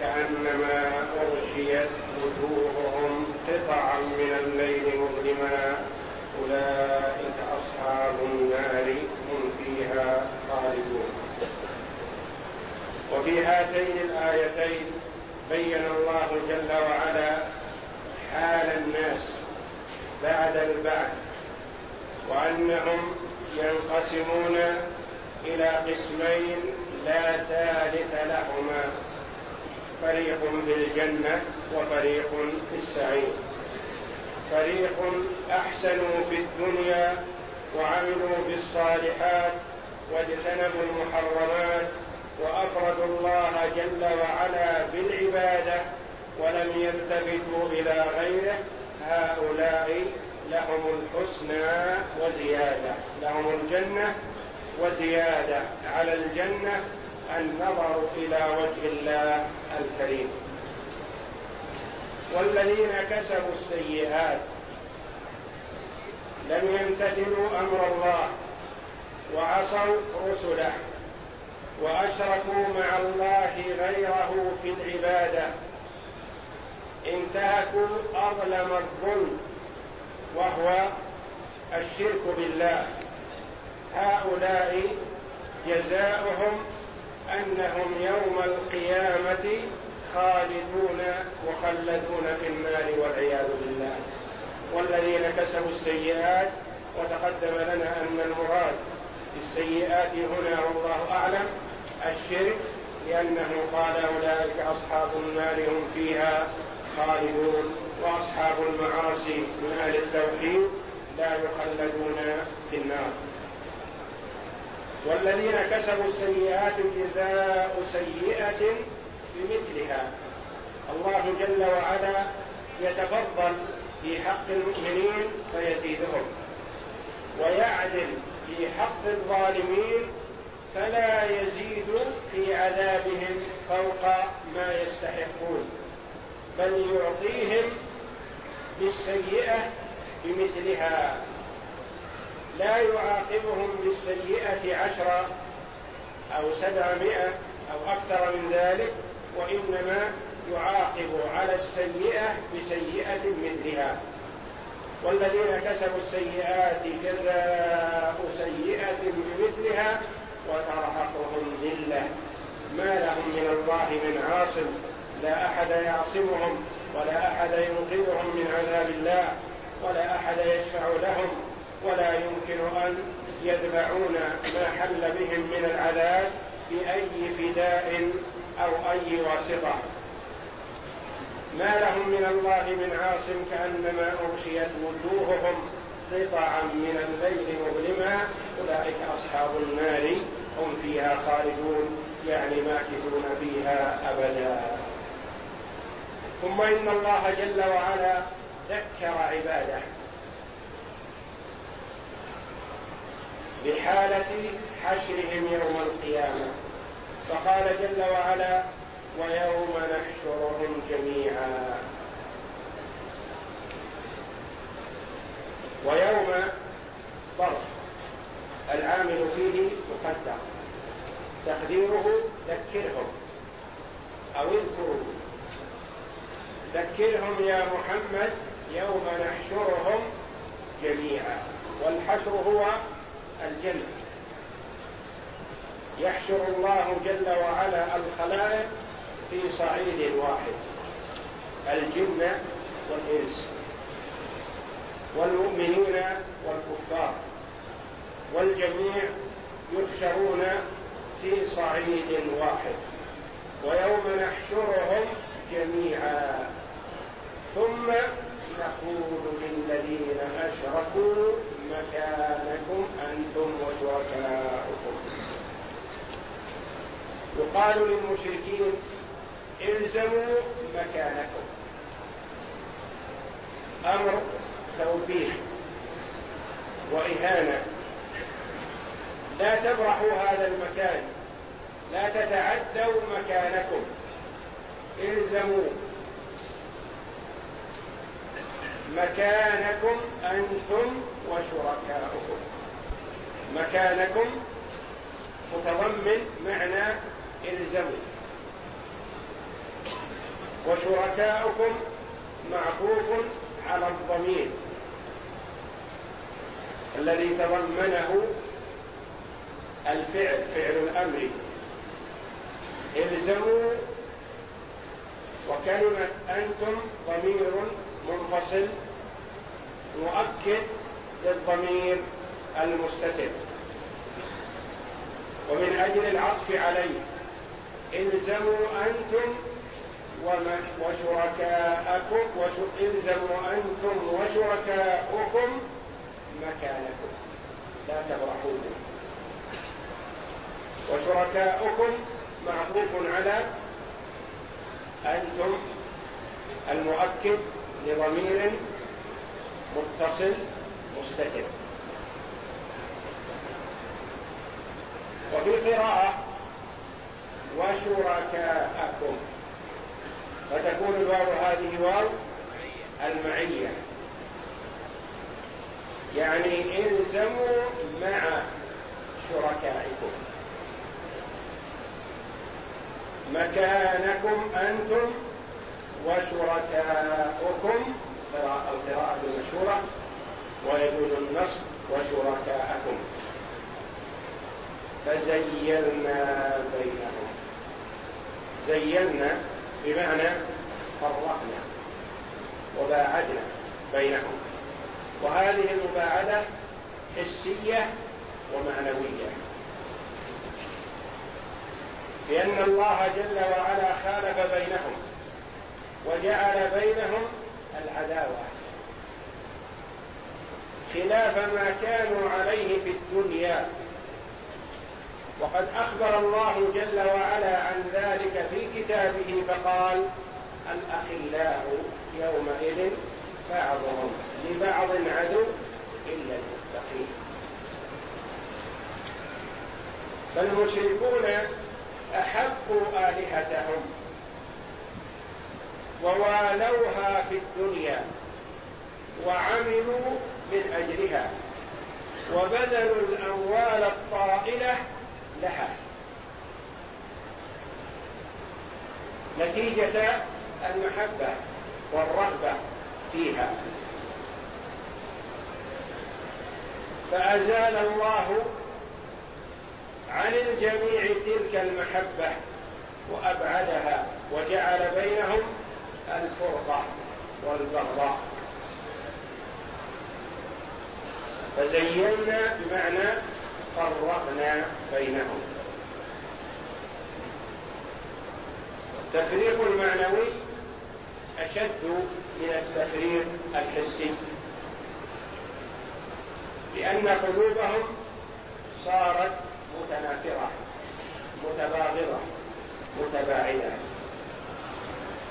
كأنما أغشيت وجوههم قطعا من الليل مظلما. أولئك أصحاب النار هم فيها خالدون. وفي هاتين الآيتين بين الله جل وعلا حال الناس بعد البعث وأنهم ينقسمون إلى قسمين لا ثالث لهما. فريق في الجنه وفريق في السعير. فريق أحسنوا في الدنيا وعملوا بالصالحات واجتنبوا المحرمات وأفردوا الله جل وعلا بالعبادة ولم يلتفتوا إلى غيره. هؤلاء لهم الحسنى وزيادة لهم الجنة وزيادة على الجنة النظر إلى وجه الله الكريم. والذين كسبوا السيئات لم يمتثلوا أمر الله وعصوا رسله وأشركوا مع الله غيره في العبادة. انتهكوا أظلم الظلم وهو الشرك بالله. هؤلاء جزاؤهم أنهم يوم القيامة خالدون مخلدون في النار والعياذ بالله. والذين كسبوا السيئات وتقدم لنا أن المراد بالسيئات هنا والله أعلم الشرك لأنه قال أولئك أصحاب النار هم فيها خالدون وأصحاب المعاصي من أهل التوحيد لا يخلدون في النار. والذين كسبوا السيئات جزاء سيئة بمثلها. الله جل وعلا يتفضل في حق المؤمنين فيزيدهم. ويعدل في حق الظالمين فلا يزيد في عذابهم فوق ما يستحقون. بل يعطيهم بالسيئة بمثلها. لا يعاقبهم بالسيئة عشرة أو سبعمائة أو أكثر من ذلك وإنما يعاقب على السيئة بسيئة مثلها. والذين كسبوا السيئات جزاء سيئة بمثلها وترهقهم ذلة. ما لهم من الله من عاصم لا أحد يعصمهم ولا أحد ينقذهم من عذاب الله ولا أحد يشفع لهم. ولا يمكن أن يدفعون ما حل بهم من العذاب بأي فداء أو أي واسطة. ما لهم من الله من عاصم كأنما أغشيت وجوههم قطعا من الليل مظلما. أولئك أصحاب النار هم فيها خالدون يعني ماكثون فيها أبدا. ثم إن الله جل وعلا ذكر عباده. بحالة حشرهم يوم القيامة. فقال جل وعلا ويوم نحشرهم جميعا. ويوم ظرف. العامل فيه مقدر. تقديره ذكرهم أو اذكروا ذكرهم يا محمد يوم نحشرهم جميعا. والحشر هو الجنة يحشر الله جل وعلا الخلائق في صعيد واحد الجن والإنس والمؤمنين والكفار والجميع يحشرون في صعيد واحد ويوم نحشرهم جميعا. ثم نقول للذين أشركوا مكانكم أنتم وشركاؤكم. يقال للمشركين إلزموا مكانكم. أمر توبيخ وإهانة. لا تبرحوا هذا المكان. لا تتعدوا مكانكم. إلزموا. مكانكم أنتم وشركاؤكم. مكانكم متضمن معنى الزموا وشركاؤكم معطوف على الضمير. الذي تضمنه الفعل فعل الأمر. إلزموا وكلمة أنتم ضمير منفصل مؤكد للضمير المستتر. ومن أجل العطف عليه إلزموا أنتم وشركاءكم إلزموا أنتم وشركاؤكم مكانكم. لا تبرحوا. وشركاؤكم معطوف على أنتم المؤكد لضمير متصل مستتر وفي قراءة وشركاءكم. فتكون الواو هذه واو المعية. يعني إلزموا مع شركائكم. مكانكم أنتم وشركاؤكم القراءة المشهورة ويجوز النصب وشركاءكم. فزيلنا بينهم. زيلنا بمعنى فرقنا وباعدنا بينهم. وهذه المباعدة حسية ومعنوية. لأن الله جل وعلا خالف بينهم. وجعل بينهم العداوة. خلاف ما كانوا عليه في الدنيا. وقد أخبر الله جل وعلا عن ذلك في كتابه فقال الأخلاء يومئذ بعضهم لبعض عدو إلا المتقين. فالمشركون أحبوا آلهتهم. ووالوها في الدنيا وعملوا من أجلها وبذلوا الأموال الطائلة لها. نتيجة المحبة والرغبة فيها. فأزال الله عن الجميع تلك المحبة وأبعدها وجعل بينهم الفرقة والبغضاء فزينا بمعنى فرقنا بينهم. التفريق المعنوي أشد من التفريق الحسي. لأن قلوبهم صارت متنافرة متباغضة متباعدة.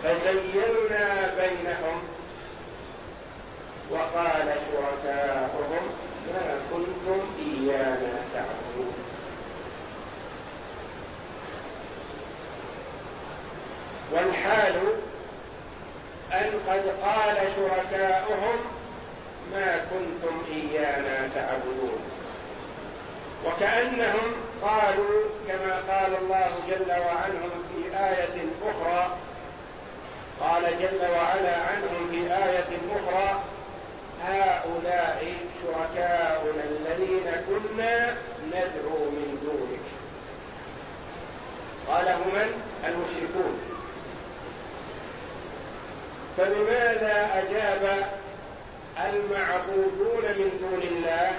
فزينا بينهم وقال شركاؤهم ما كنتم إيانا تعبدون. والحال أن قد قال شركاؤهم ما كنتم إيانا تعبدون. وكأنهم قالوا كما قال الله جل وعلا في آية أخرى قال جل وعلا عنهم في آية أخرى هؤلاء شركاؤنا الذين كنا ندعو من دونك. قال هم المشركون. فلماذا أجاب المعبودون من دون الله؟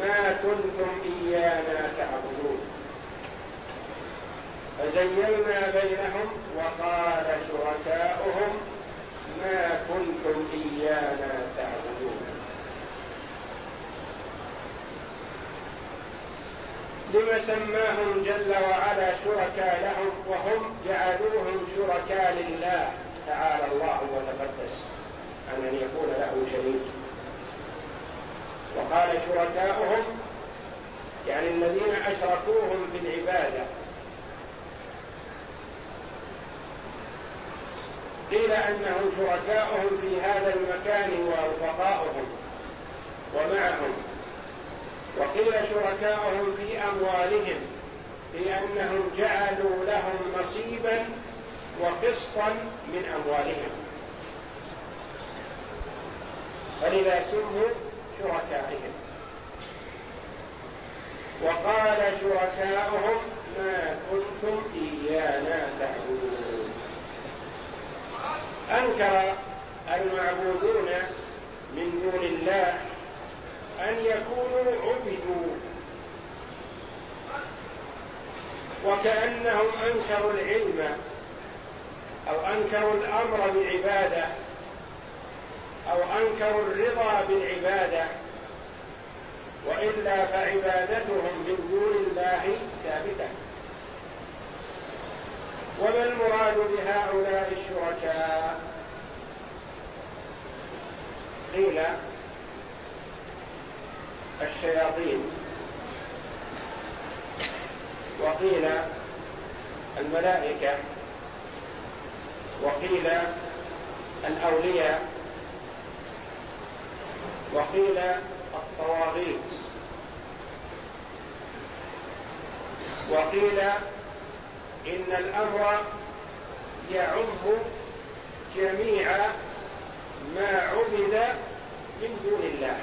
ما كنتم إيانا تعبدون. فزينا بينهم وقال شركاؤهم ما كنتم إيانا تعبدون. لم سماهم جل وعلا شركاء لهم وهم جعلوهم شركاء لله. تعالى الله وتقدس عن أن يكون له شريك. وقال شركاؤهم يعني الذين أشركوهم في العبادة. قيل انهم شركاؤهم في هذا المكان ورفقاؤهم ومعهم. وقيل شركاؤهم في أموالهم لانهم جعلوا لهم نصيبا وقسطا من أموالهم. فلذا سموا شركائهم. وقال شركاؤهم ما كنتم إيانا تعبدون. أنكر المعبودون من دون الله أن يكونوا عبدوا. وكأنهم أنكروا العلم أو أنكروا الأمر بالعبادة أو أنكروا الرضا بالعبادة وإلا فعبادتهم من دون الله ثابتة. وما المراد بهؤلاء الشركاء؟ قيل الشياطين. وقيل الملائكة. وقيل الأولياء. وقيل الطواغيت. وقيل إن الأمر يعم جميع ما عبد من دون الله.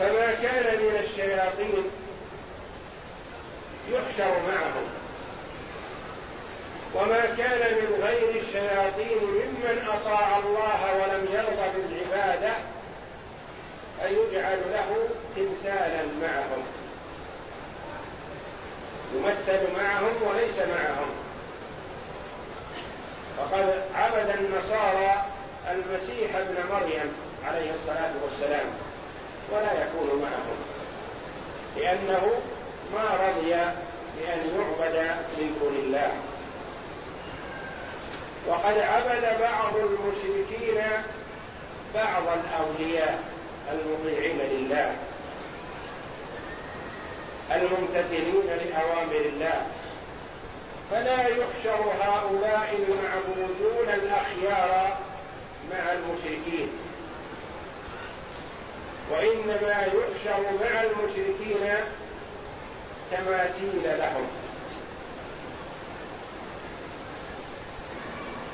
فما كان من الشياطين يحشر معهم وما كان من غير الشياطين ممن أطاع الله ولم يرضى بالعبادة فيجعل له تمثالا معهم. يمثل معهم وليس معهم. وقد عبد النصارى المسيح ابن مريم عليه الصلاة والسلام ولا يكون معهم لأنه ما رضي بأن يعبد من دون الله. وقد عبد بعض المشركين بعض الأولياء المطيعين لله. الممتثلين لأوامر الله. فلا يحشر هؤلاء المعبودون الأخيار مع المشركين. وإنما يحشر مع المشركين تماثيل لهم.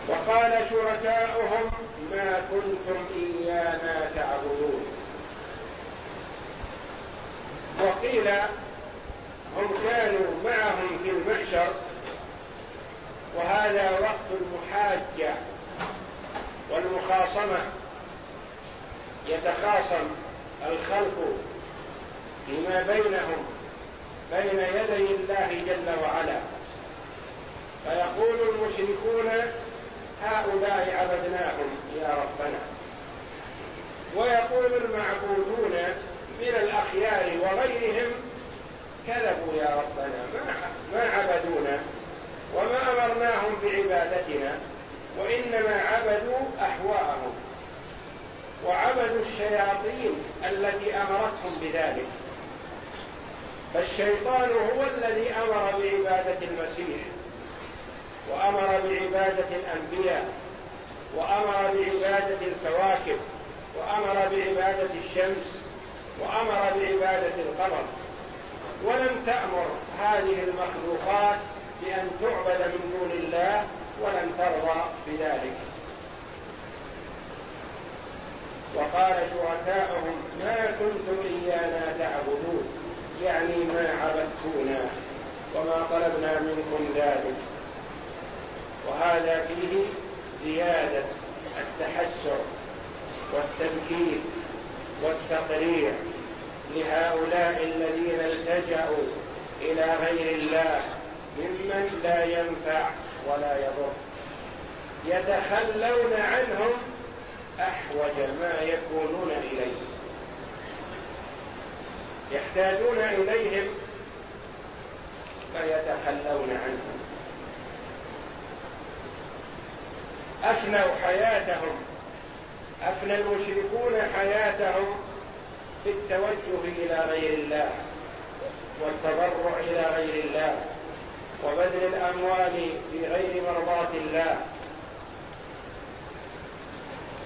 وقال شركاؤهم ما كنتم إيانا تعبدون. وقيل هم كانوا معهم في المحشر وهذا وقت المحاجة والمخاصمة. يتخاصم الخلق فيما بينهم بين يدي الله جل وعلا. فيقول المشركون هؤلاء عبدناهم يا ربنا. ويقول المعبودون من الأخيار وغيرهم كذبوا يا ربنا ما ما عبدونا وما أمرناهم بعبادتنا وإنما عبدوا أهواءهم وعبدوا الشياطين التي أمرتهم بذلك. فالشيطان هو الذي أمر بعبادة المسيح وأمر بعبادة الأنبياء وأمر بعبادة الكواكب وأمر بعبادة الشمس وأمر بعبادة القمر. ولم تأمر هذه المخلوقات بأن تعبد من دون الله ولم ترضى بذلك. وقال شركاؤهم ما كنتم إيانا تعبدون يعني ما عبدتونا وما طلبنا منكم ذلك. وهذا فيه زيادة التحسر والتذكير والتقرير. لهؤلاء الذين التجأوا إلى غير الله ممن لا ينفع ولا يضر. يتخلون عنهم أحوج ما يكونون إليه. يحتاجون إليهم فيتخلون عنهم. أفنوا حياتهم. أفنى المشركون حياتهم. في التوجه إلى غير الله والتضرع إلى غير الله وبذل الأموال في غير مرضاة الله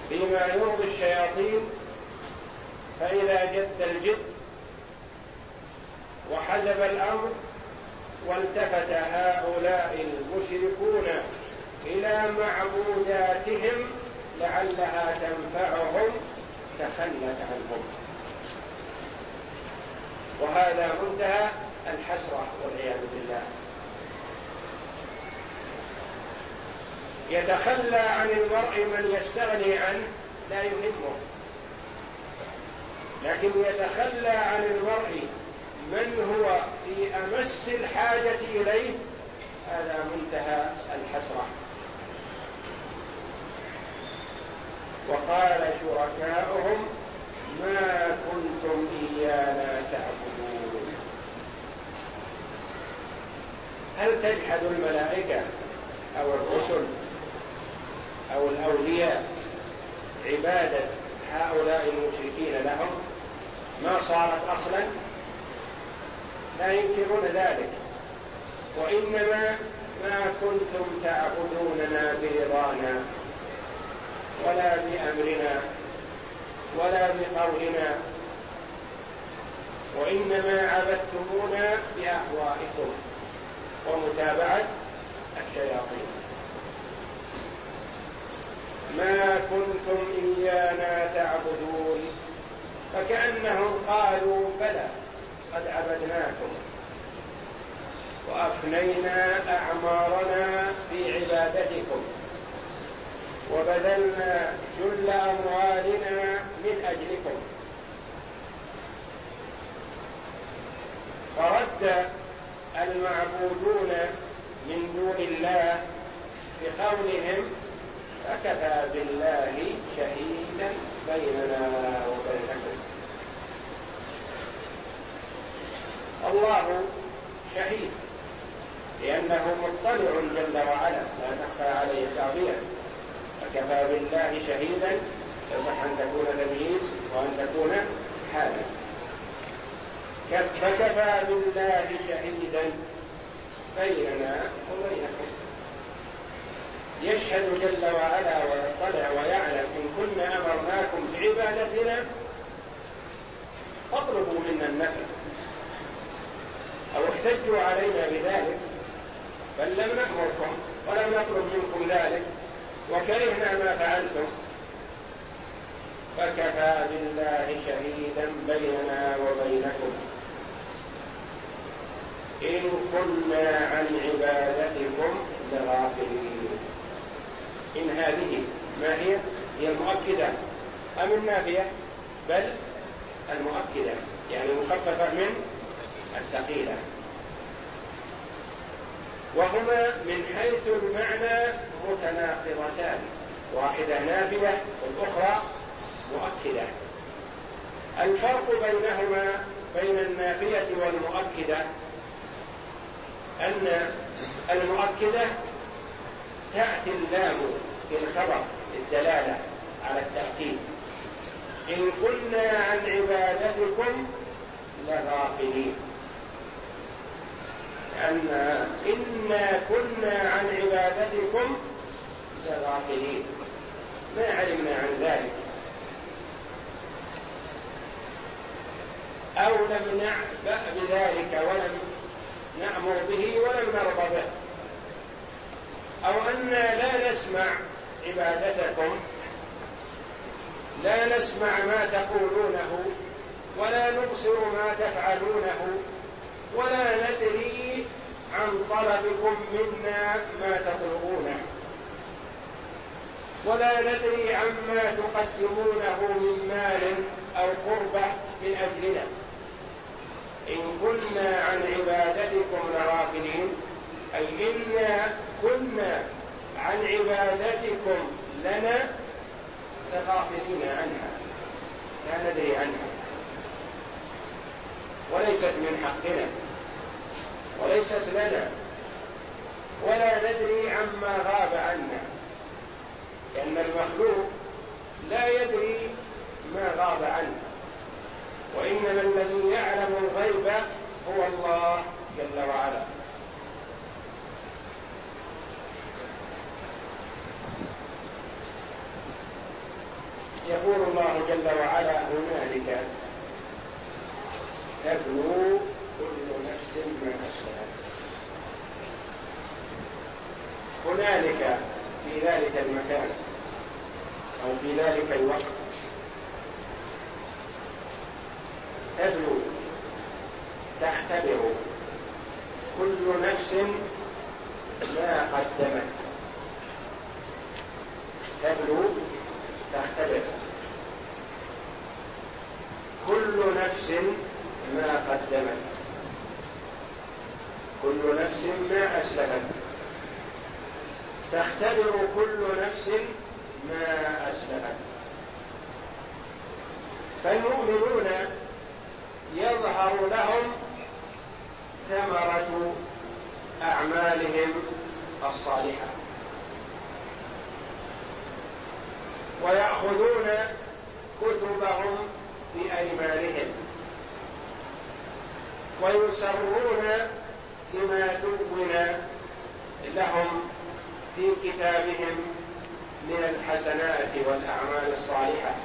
فيما يرضي الشياطين فإذا جد الجد وحزب الأمر والتفت هؤلاء المشركون إلى معبوداتهم لعلها تنفعهم تخلت عنهم. وهذا منتهى الحسرة والعياذ بالله. يتخلى عن المرء من يستغني عنه لا يهمه. لكن يتخلى عن المرء من هو في أمس الحاجة إليه هذا منتهى الحسرة. وقال شركاؤهم ما كنتم إيانا تعبدون. هل تجحد الملائكة أو الرسل أو الأولياء عبادة هؤلاء المشركين لهم؟ ما صارت أصلا؟ لا ينكرون ذلك. وإنما ما كنتم تعبدوننا برضانا ولا بأمرنا. ولا بقولنا وإنما عبدتمونا بأهوائكم. ومتابعة الشياطين. ما كنتم إيانا تعبدون. فكأنهم قالوا بلى قد عبدناكم. وأفنينا أعمارنا في عبادتكم. وبذلنا جل أموالنا من أجلكم. فرد المعبودون من دون الله بقولهم فكفى بالله شهيدا بيننا وبينكم. الله شهيد لأنه مطلع جل وعلا لا تخفى عليه خافية فكفى بالله شهيدا يصح أن تكون تمييز وأن تكون حالا فكفى بالله شهيدا بيننا وبينكم. يشهد جل وعلا ويطلع ويعلم إن كنا أمرناكم بعبادتنا. فاطلبوا منا النفع. أو احتجوا علينا بذلك. بل لم نأمركم ولم نطلب منكم ذلك. وكرهنا ما فعلتم؟ فكفى بالله شهيدا بيننا وبينكم. إن كنا عن عبادتكم لغافلين. إن هذه ما هي؟ هي المؤكدة. أم النافية؟ بل المؤكدة يعني مخففة من الثقيلة. وهما من حيث المعنى متناقضتان واحدة نافية والأخرى مؤكدة. الفرق بينهما بين النافية والمؤكدة أن المؤكدة تأتي اللام في الخبر للدلالة على التأكيد. إن كنا عن عبادتكم لغافلين. أن إنا كنا عن عبادتكم لغافلين. ما علمنا عن ذلك. أو لم نعبأ بذلك ولم نأمر به ولم نرضى به. أو أنا لا نسمع عبادتكم لا نسمع ما تقولونه ولا نبصر ما تفعلونه. ولا ندري عن طلبكم منا ما تطلبونه. ولا ندري عما تقدمونه من مال أو قربه من أجلنا. إن كنا عن عبادتكم لغافلين أي إنا كنا عن عبادتكم لنا لغافلين عنها. لا ندري عنها. وليست من حقنا. وليست لنا. ولا ندري عما غاب عنا. لأن المخلوق لا يدري ما غاب عنه. وإنما الذي يعلم الغيب هو الله جل وعلا. يقول الله جل وعلا هنالك تبلو كل نفس ما أسلمت هنالك في ذلك المكان أو في ذلك الوقت تبلو تختبر كل نفس ما قدمت. تبلو تختبر. كل نفس ما قدمت. كل نفس ما أسلفت تختبر كل نفس ما أسلفت فالمؤمنون يظهر لهم ثمرة أعمالهم الصالحة. ويأخذون كتبهم بأيمانهم. ويسرون بما دون لهم في كتابهم من الحسنات والأعمال الصالحة.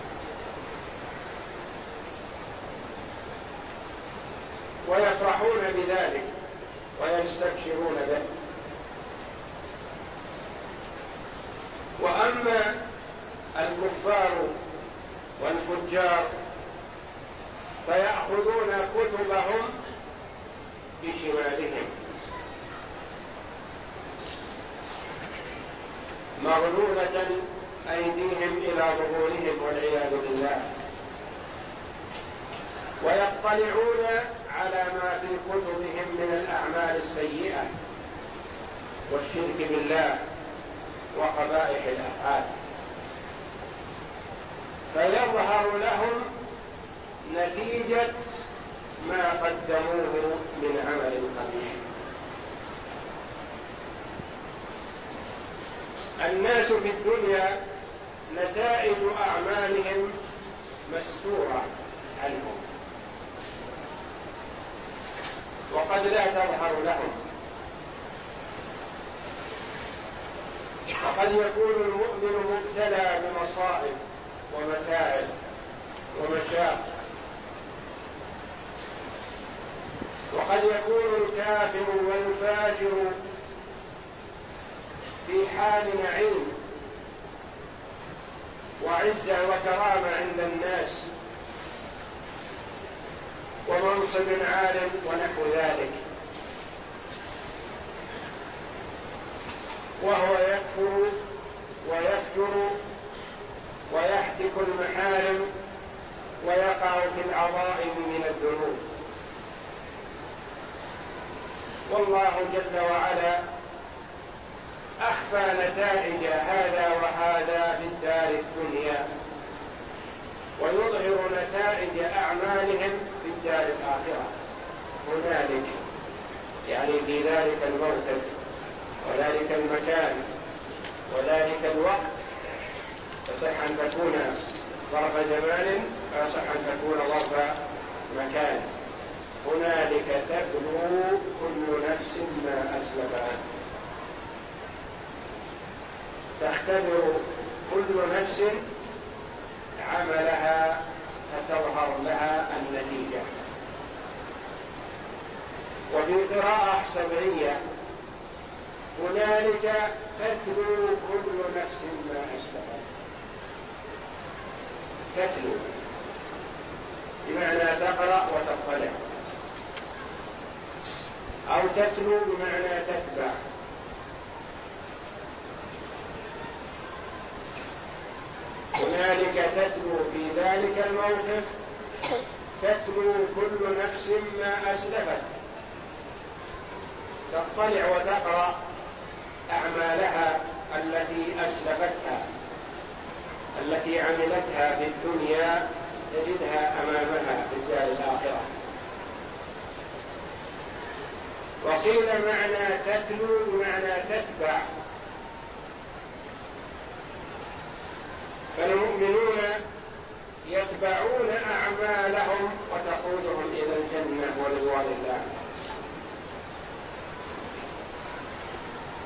ويفرحون بذلك ويستبشرون به. وأما الكفار والفجار فيأخذون كتبهم بشمالهم. مغلولة أيديهم إلى ظهورهم والعياذ بالله. ويطلعون على ما في كتبهم من الأعمال السيئة والشرك بالله وقبائح الأفعال. فيظهر لهم نتيجة ما قدموه من عمل قبيح. الناس في الدنيا نتائج أعمالهم مستورة عنهم. وقد لا تظهر لهم. وقد يكون المؤمن مبتلى بمصائب ومتاعب ومشاق وقد يكون الكافر والفاجر في حال نعيم وعزة وكرامة عند الناس ومنصب عال ونحو ذلك. وهو يكفر ويفجر ويحتك المحارم ويقع في العظائم من الذنوب. والله جل وعلا أخفى نتائج هذا وهذا في الدار الدنيا ويظهر نتائج أعمالهم في الدار الآخرة. هنالك يعني في ذلك الموقف وذلك المكان وذلك الوقت. يصح أن تكون ظرف زمان ويصح أن تكون ظرف مكان. هنالك تبلو كل نفس ما اسلفت تختبر كل نفس عملها فتظهر لها النتيجة. وفي قراءة سبعية هنالك تتلو كل نفس ما اسلفت تتلو بمعنى تقرأ وتطلع. أو تتلو بمعنى تتبع. هنالك تتلو في ذلك الموقف. تتلو كل نفس ما أسلفت. تطلع وتقرأ أعمالها التي أسلفتها التي عملتها في الدنيا تجدها أمامها في الدار الآخرة. وقيل معنى تتلو بمعنى تتبع. فالمؤمنون يتبعون أعمالهم وتقودهم إلى الجنة ورضوان الله.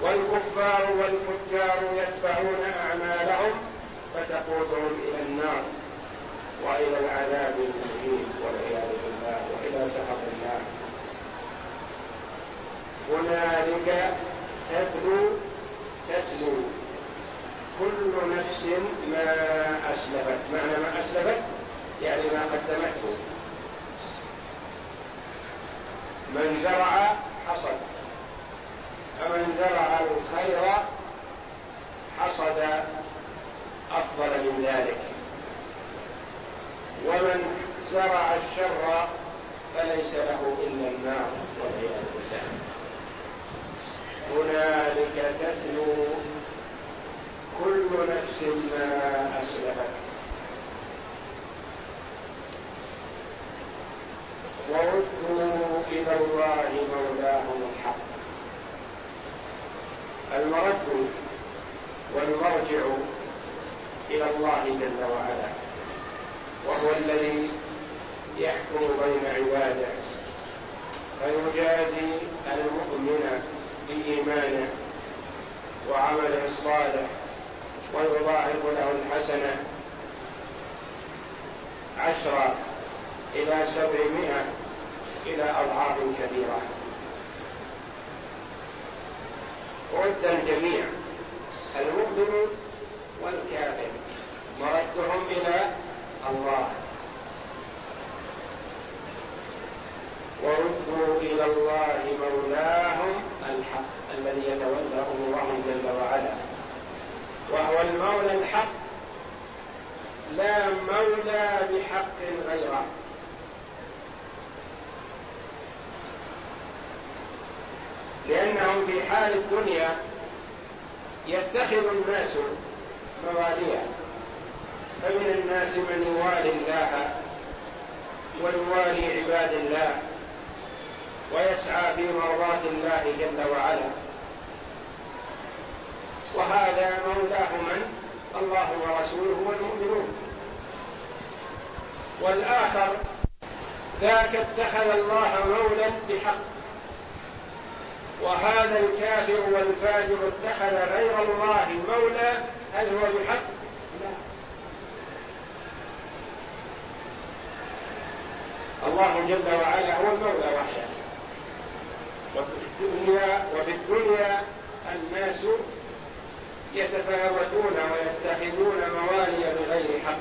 والكفار والفجار يتبعون أعمالهم فتقودهم إلى النار وإلى العذاب المهين والعياذ بالله وإلى سخط الله هنالك تتلو تتلو كل نفس ما أسلفت. معنى ما أسلفت يعني ما قدمته. من زرع حصد. فمن زرع الخير حصد أفضل من ذلك. ومن زرع الشر فليس له إلا النار والعياذ بالله. هنالك تتلو كل نفس ما أسلفت وردوا إلى الله مولاهم الحق. المرد والمرجع إلى الله جل وعلا. وهو الذي يحكم بين عباده. فيجازي المؤمن بإيمانه وعمله الصالح ويضاعف له الحسنة عشرة إلى سبعمائة إلى أضعاف كثيرة رد الجميع المؤمن والكافر مردهم إلى الله. وردوا إلى الله مولاهم الحق الذي يتولى أمورهم جل وعلا. وهو المولى الحق لا مولى بحق غيره. لأنهم في حال الدنيا يتخذ الناس مواليا. فمن الناس من يوالي الله ويوالي عباد الله. ويسعى في مرضاة الله جل وعلا. وهذا مولاه من؟ الله ورسوله والمؤمنون. والآخر ذاك اتخذ الله مولا بحق. وهذا الكافر والفاجر اتخذ غير الله مولا هل هو بحق؟ لا. الله جل وعلا هو المولى وحده. وفي الدنيا وفي الدنيا الناس يتفاوتون ويتخذون موالي بغير حق.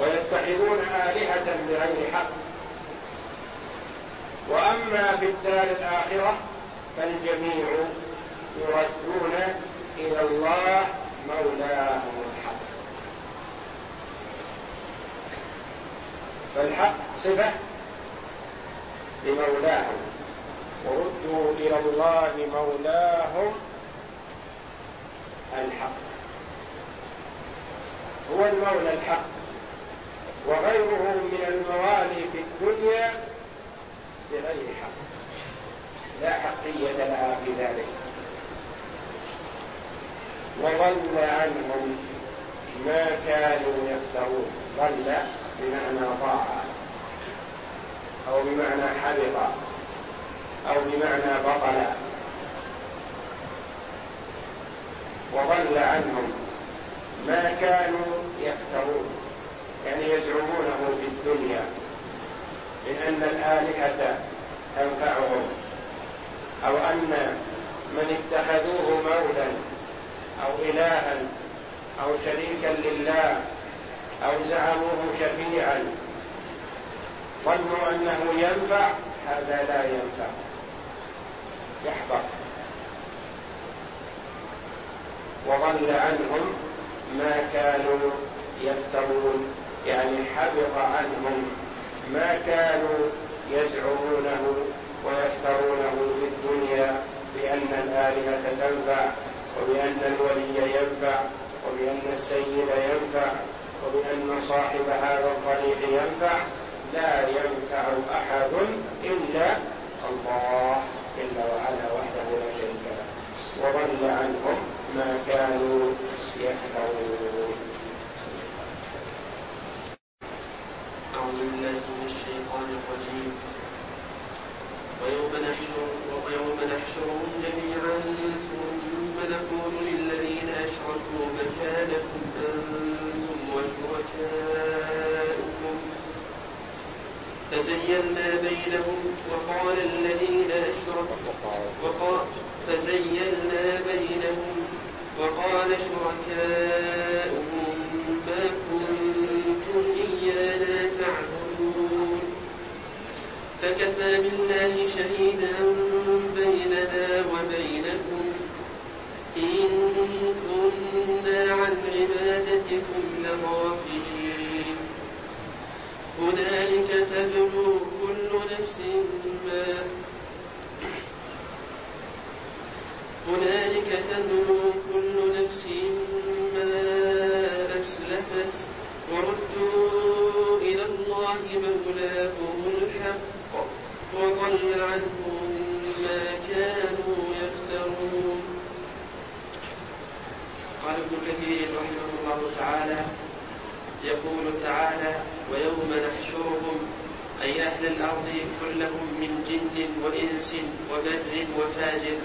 ويتخذون آلهة بغير حق. وأما في الدار الآخرة فالجميع يردون إلى الله مولاهم الحق. فالحق صفة لمولاهم. وردوا إلى الله مولاهم الحق. هو المولى الحق. وغيره من الموالي في الدنيا بغير حق. لا حقية لها في ذلك. وضل عنهم ما كانوا يفترون. ضل بمعنى ضاع أو بمعنى حبط أو بمعنى بطل وضل عنهم ما كانوا يفترون يعني يزعمونه في الدنيا من أن الآلهة تنفعهم أو أن من اتخذوه مولا أو إلها أو شريكا لله أو زعموه شفيعا. ظنوا أنه ينفع هذا لا ينفع. يحبط. وضل عنهم ما كانوا يفترون. يعني حبط عنهم ما كانوا يزعمونه ويفترونه في الدنيا بأن الآلهة تنفع وبأن الولي ينفع وبأن السيد ينفع وبأن صاحب هذا الطريق ينفع. لا ينفع أحد إلا الله جل وعلا وحده لا شريك له. وضل عنهم ما كانوا يفترون أعوذ بالله من الشيطان الرجيم. ويوم ويوم نحشرهم جميعا ثم نقول للذين أشركوا مكانكم فزينا بينهم وقال الذين أشركوا وقال فزينا بينهم وقال شركاؤهم ما كنتم إيانا تعبدون. فكفى بالله شهيدا بيننا وبينكم. إن كنا عن عبادتكم لغافلين. هنالك تبلو كل نفس ما هنالك تبلو كل نفس ما أسلفت وردوا إلى الله مولاهم الحق وضل عنهم ما كانوا يفترون. قال ابن كثير رحمه الله تعالى يقول تعالى ويوم نحشرهم أي أهل الأرض كلهم من جن وإنس وبر وفاجر.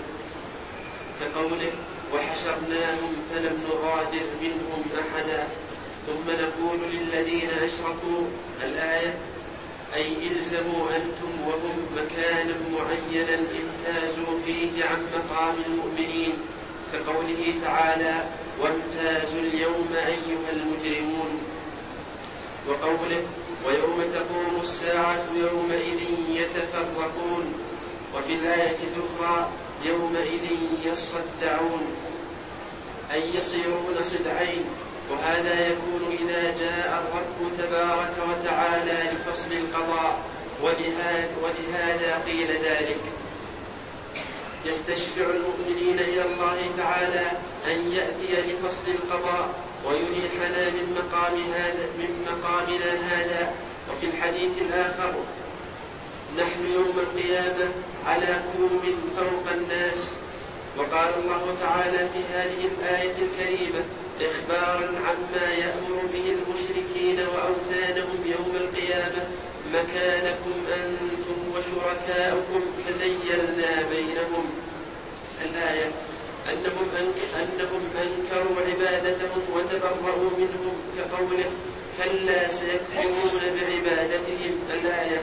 كقوله وحشرناهم فلم نغادر منهم أحدا. ثم نقول للذين أشركوا الآية أي إلزموا أنتم وهم مكانا معينا امتازوا فيه عن مقام المؤمنين. كقوله تعالى وامتازوا اليوم أيها المجرمون. وقوله ويوم تقوم الساعة يومئذ يتفرقون وفي الآية الأخرى يومئذ يصدعون أي يصيرون صدعين وهذا يكون إذا جاء الرب تبارك وتعالى لفصل القضاء ولهذا, قيل ذلك. يستشفع المؤمنين إلى الله تعالى أن يأتي لفصل القضاء ويريحنا من مقام هذا من مقامنا هذا. وفي الحديث الآخر نحن يوم القيامة على كوم فوق الناس. وقال الله تعالى في هذه الآية الكريمة إخبارا عما يأمر به المشركين وأوثانهم يوم القيامة مكانكم أنتم وشركاؤكم فزيلنا بينهم. الآية أنهم, أنهم أنكروا عبادتهم وتبرؤوا منهم كقوله كلا سيكفرون بعبادتهم الآية.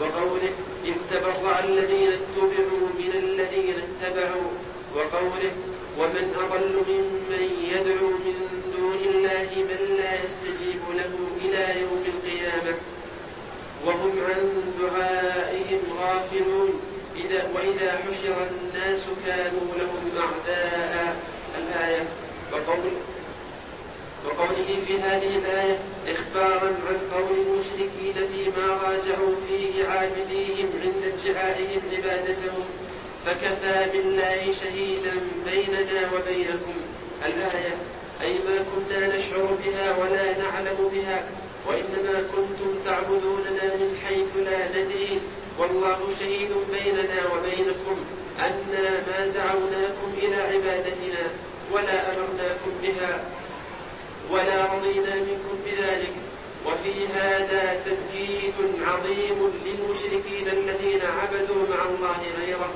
وقوله إذ تبرأ الذين اتبعوا من الذين اتبعوا. وقوله ومن أضل ممن يدعو من دون الله من لا يستجيب له إلى يوم القيامة. وهم عن دعائهم غافلون. إذا وإذا حشر الناس كانوا لهم أعداء الآية. وقول وقوله في هذه الآية إخبارا عن قول المشركين فيما راجعوا فيه عابديهم عند ادعائهم عبادتهم فكفى بالله شهيدا بيننا وبينكم. الآية أي ما كنا نشعر بها ولا نعلم بها وإنما كنتم تعبدوننا من حيث لا ندري. والله شهيد بيننا وبينكم أنا ما دعوناكم إلى عبادتنا ولا أمرناكم بها ولا رضينا منكم بذلك. وفي هذا تثبيت عظيم للمشركين الذين عبدوا مع الله غيره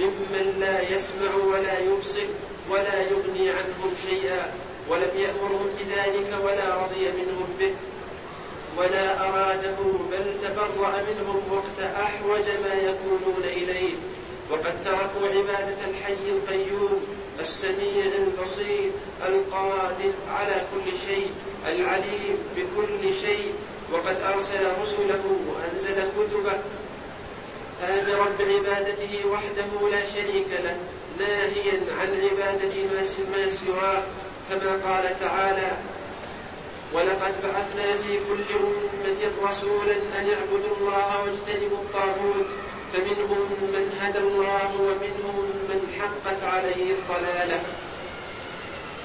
ممن لا يسمع ولا يبصر ولا يغني عنهم شيئا ولم يأمرهم بذلك ولا رضي منهم به. ولا أراده بل تبرأ منهم وقت أحوج ما يكونون إليه. وقد تركوا عبادة الحي القيوم السميع البصير القادر على كل شيء العليم بكل شيء. وقد أرسل رسله وأنزل كتبه. آمرا بعبادته وحده لا شريك له ناهيا عن عبادة ما سواه. كما قال تعالى ولقد بعثنا في كل أمة رسولا أن اعبدوا الله واجتنبوا الطاغوت. فمنهم من هدى الله ومنهم من حقت عليه الضلالة.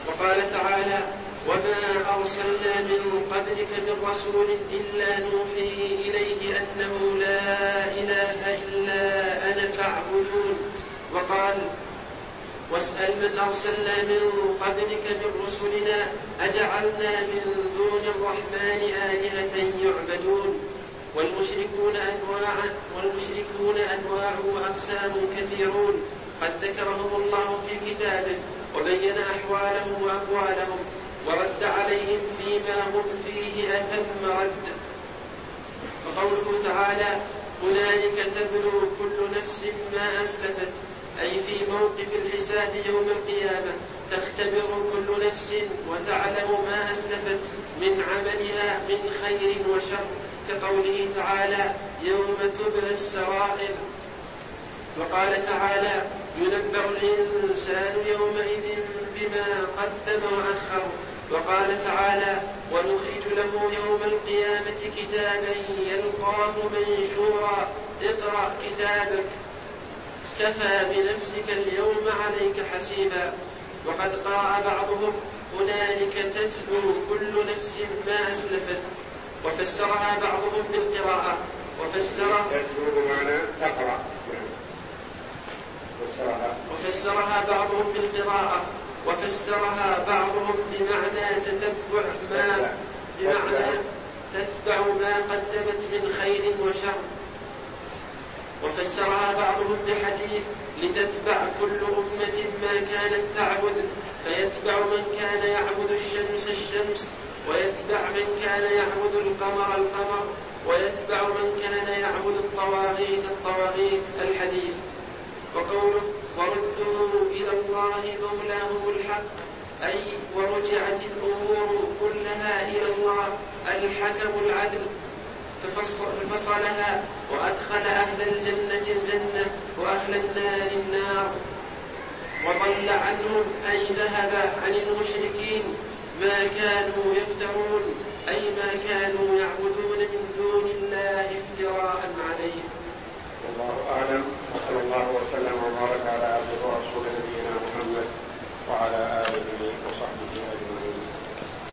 وقال تعالى وما أرسلنا من قبلك من رسول إلا نوحي إليه أنه لا إله إلا فاعبدون. وقال واسأل من أرسلنا من قبلك من رسلنا أجعلنا من دون الرحمن آلهة يعبدون. والمشركون أنواع والمشركون أنواع وأقسام كثيرون. قد ذكرهم الله في كتابه وبين أحوالهم وأقوالهم ورد عليهم فيما هم فيه أتم رد. وقوله تعالى هنالك تبلو كل نفس ما أسلفت أي في موقف الحساب يوم القيامة تختبر كل نفس وتعلم ما أسلفت من عملها من خير وشر كقوله تعالى يوم تبلى السرائر. وقال تعالى ينبأ الإنسان يومئذ بما قدم وأخر. وقال تعالى ونخرج له يوم القيامة كتابا يلقاه منشورا اقرأ كتابك. كفى بنفسك اليوم عليك حسيبا. وقد قرأ بعضهم هنالك تتلو كل نفس ما أسلفت. وفسرها بعضهم بالقراءة. وفسر تتلو بمعنى تقرأ فسرها. وفسرها بعضهم بالقراءة. وفسرها بعضهم بمعنى تتبع ما بمعنى تتبع ما قدمت من خير وشر. وفسرها بعضهم بحديث لتتبع كل أمة ما كانت تعبد فيتبع من كان يعبد الشمس الشمس ويتبع من كان يعبد القمر القمر ويتبع من كان يعبد الطواغيت الطواغيت. الحديث وقوله وردوا إلى الله مولاهم الحق أي ورجعت الأمور كلها إلى الله الحكم العدل. ففصلها وأدخل أهل الجنة الجنة وأهل النار النار. وضل عنهم أي ذهب عن المشركين ما كانوا يفترون أي ما كانوا يعبدون من دون الله افتراء عليه الله أعلم. وصلى الله وسلم وبارك على عبده ورسوله نبينا محمد وعلى آله وصحبه أجمعين.